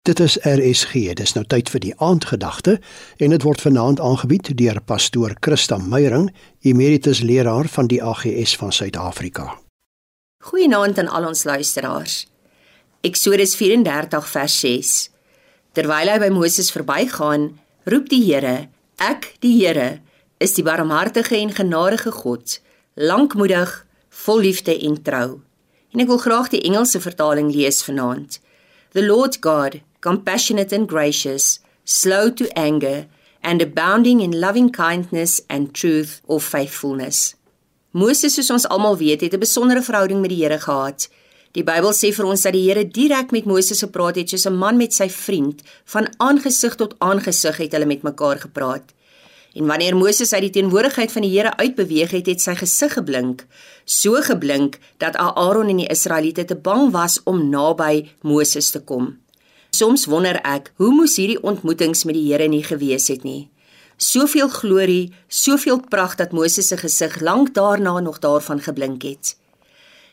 Dit is RSG. Dis nou tyd vir die aandgedagte en dit word vanaand aangebied deur pastoor Christa Meyering, emeritus leraar van die AGS van Suid-Afrika. Goeienaand aan al ons luisteraars. Eksodus 34 vers 6. Terwyl hy by Moses verbygaan, roep die Here: Ek, die Here, is die barmhartige en genadige God, lankmoedig, vol liefde en trou. En ek wil graag die Engelse vertaling lees vanaand. The Lord God compassionate and gracious, slow to anger, and abounding in loving kindness and truth or faithfulness. Moses, soos ons almal weet, het 'n besondere verhouding met die Here gehad. Die Bybel sê vir ons dat die Here direk met Moses gepraat het soos 'n man met sy vriend, van aangesig tot aangesig het hulle met mekaar gepraat. En wanneer Moses uit die teenwoordigheid van die Here uitbeweeg het, het sy gesig geblink, so geblink dat Aaron en die Israeliete te bang was om naby Moses te kom. Soms wonder ek, hoe moes hierdie ontmoetings met die Here nie gewees het nie. Soveel glorie, soveel pragt dat Moses se gesig lank daarna nog daarvan geblink het.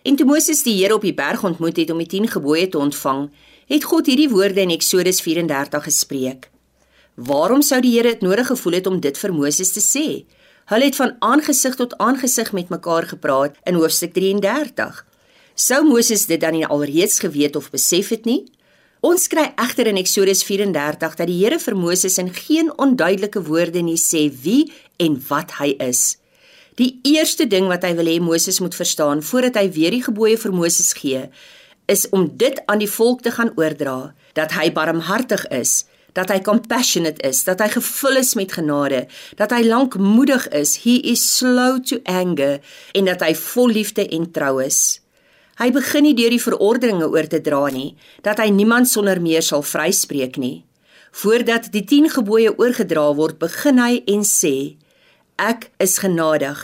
En toe Moses die Here op die berg ontmoet het om die 10 gebooie te ontvang, het God hierdie woorde in Eksodus 34 gespreek. Waarom sou die Here dit nodig gevoel het om dit vir Moses te sê? Hulle het van aangesig tot aangesig met mekaar gepraat in hoofstuk 33. Sou Moses dit dan nie alreeds geweet of besef het nie? Ons kry egter in Eksodus 34 dat die Here vir Moses in geen onduidelike woorde nie sê wie en wat hy is. Die eerste ding wat hy wil hê Moses moet verstaan voordat hy weer die gebooie vir Moses gee, is om dit aan die volk te gaan oordra dat hy barmhartig is, dat hy compassionate is, dat hy gevul is met genade, dat hy lankmoedig is, he is slow to anger en dat hy vol liefde en trou is. Hy begin nie deur die verordeninge oor te dra nie, dat hy niemand sonder meer sal vryspreek nie. Voordat die 10 gebooie oorgedra word, begin hy en sê: Ek is genadig,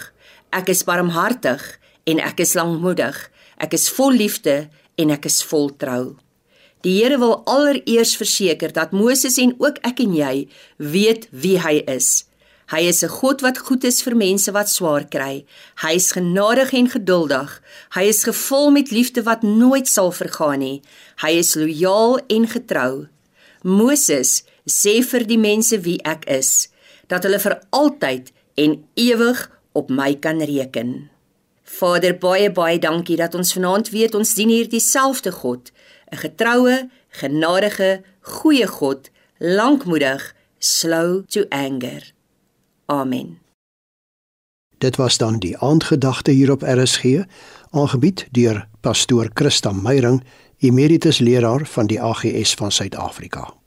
ek is barmhartig en ek is lankmoedig. Ek is vol liefde en ek is vol trou. Die Here wil allereers verseker dat Moses en ook ek en jy weet wie hy is. Hy is 'n God wat goed is vir mense wat swaar kry. Hy is genadig en geduldig. Hy is gevul met liefde wat nooit sal vergaan nie. Hy is lojaal en getrou. Moses sê vir die mense wie ek is, dat hulle vir altyd en ewig op my kan reken. Vader, baie baie dankie dat ons vanaand weet ons dien hier dieselfde God, 'n getroue, genadige, goeie God, lankmoedig, slow to anger. Amen. Dit was dan die aandgedagte hier op RSG, aangebied deur pastoor Christa Meyring, emeritus leraar van die AGS van Suid-Afrika.